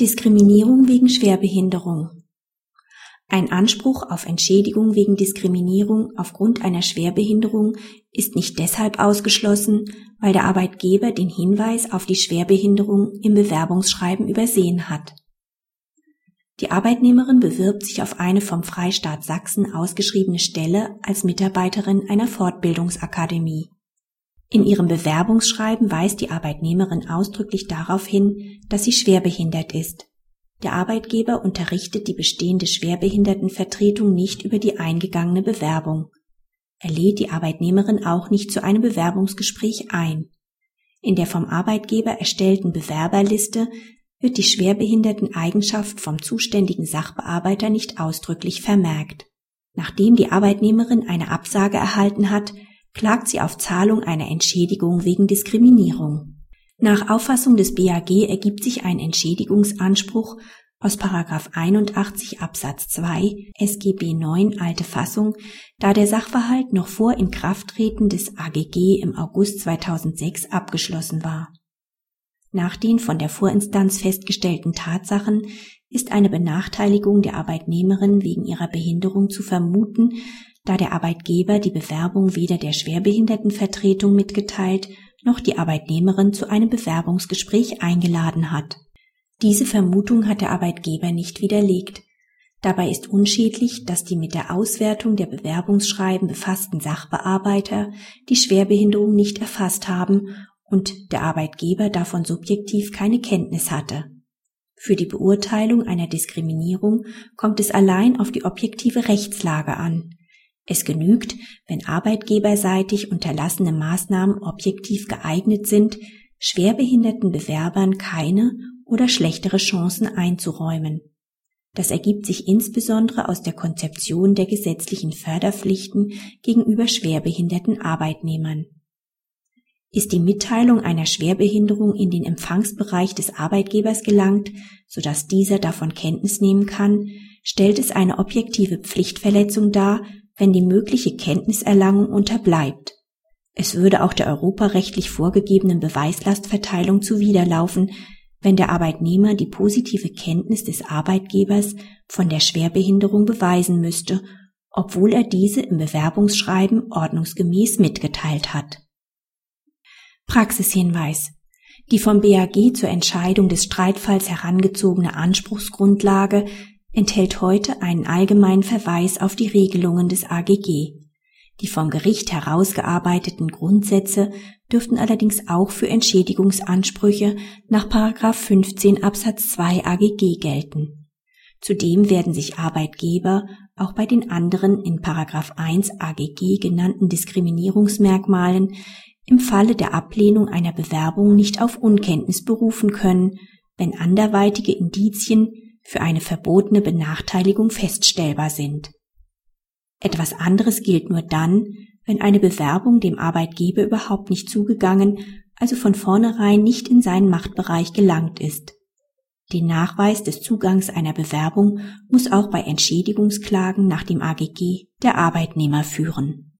Diskriminierung wegen Schwerbehinderung ein Anspruch auf Entschädigung wegen Diskriminierung aufgrund einer Schwerbehinderung ist nicht deshalb ausgeschlossen, weil der Arbeitgeber den Hinweis auf die Schwerbehinderung im Bewerbungsschreiben übersehen hat. Die Arbeitnehmerin bewirbt sich auf eine vom Freistaat Sachsen ausgeschriebene Stelle als Mitarbeiterin einer Fortbildungsakademie. In ihrem Bewerbungsschreiben weist die Arbeitnehmerin ausdrücklich darauf hin, dass sie schwerbehindert ist. Der Arbeitgeber unterrichtet die bestehende Schwerbehindertenvertretung nicht über die eingegangene Bewerbung. Er lädt die Arbeitnehmerin auch nicht zu einem Bewerbungsgespräch ein. In der vom Arbeitgeber erstellten Bewerberliste wird die Schwerbehinderteneigenschaft vom zuständigen Sachbearbeiter nicht ausdrücklich vermerkt. Nachdem die Arbeitnehmerin eine Absage erhalten hat, klagt sie auf Zahlung einer Entschädigung wegen Diskriminierung. Nach Auffassung des BAG ergibt sich ein Entschädigungsanspruch aus 81 Absatz 2 SGB 9 alte Fassung, da der Sachverhalt noch vor Inkrafttreten des AGG im August 2006 abgeschlossen war. Nach den von der Vorinstanz festgestellten Tatsachen ist eine Benachteiligung der Arbeitnehmerin wegen ihrer Behinderung zu vermuten, da der Arbeitgeber die Bewerbung weder der Schwerbehindertenvertretung mitgeteilt noch die Arbeitnehmerin zu einem Bewerbungsgespräch eingeladen hat. Diese Vermutung hat der Arbeitgeber nicht widerlegt. Dabei ist unschädlich, dass die mit der Auswertung der Bewerbungsschreiben befassten Sachbearbeiter die Schwerbehinderung nicht erfasst haben und der Arbeitgeber davon subjektiv keine Kenntnis hatte. Für die Beurteilung einer Diskriminierung kommt es allein auf die objektive Rechtslage an. Es genügt, wenn arbeitgeberseitig unterlassene Maßnahmen objektiv geeignet sind, schwerbehinderten Bewerbern keine oder schlechtere Chancen einzuräumen. Das ergibt sich insbesondere aus der Konzeption der gesetzlichen Förderpflichten gegenüber schwerbehinderten Arbeitnehmern. Ist die Mitteilung einer Schwerbehinderung in den Empfangsbereich des Arbeitgebers gelangt, sodass dieser davon Kenntnis nehmen kann, stellt es eine objektive Pflichtverletzung dar, wenn die mögliche Kenntniserlangung unterbleibt. Es würde auch der europarechtlich vorgegebenen Beweislastverteilung zuwiderlaufen, wenn der Arbeitnehmer die positive Kenntnis des Arbeitgebers von der Schwerbehinderung beweisen müsste, obwohl er diese im Bewerbungsschreiben ordnungsgemäß mitgeteilt hat. Praxishinweis die vom BAG zur Entscheidung des Streitfalls herangezogene Anspruchsgrundlage enthält heute einen allgemeinen Verweis auf die Regelungen des AGG. Die vom Gericht herausgearbeiteten Grundsätze dürften allerdings auch für Entschädigungsansprüche nach 15 Absatz 2 AGG gelten. Zudem werden sich Arbeitgeber auch bei den anderen in 1 AGG genannten Diskriminierungsmerkmalen im Falle der Ablehnung einer Bewerbung nicht auf Unkenntnis berufen können, wenn anderweitige Indizien für eine verbotene Benachteiligung feststellbar sind. Etwas anderes gilt nur dann, wenn eine Bewerbung dem Arbeitgeber überhaupt nicht zugegangen, also von vornherein nicht in seinen Machtbereich gelangt ist. Den Nachweis des Zugangs einer Bewerbung muss auch bei Entschädigungsklagen nach dem AGG der Arbeitnehmer führen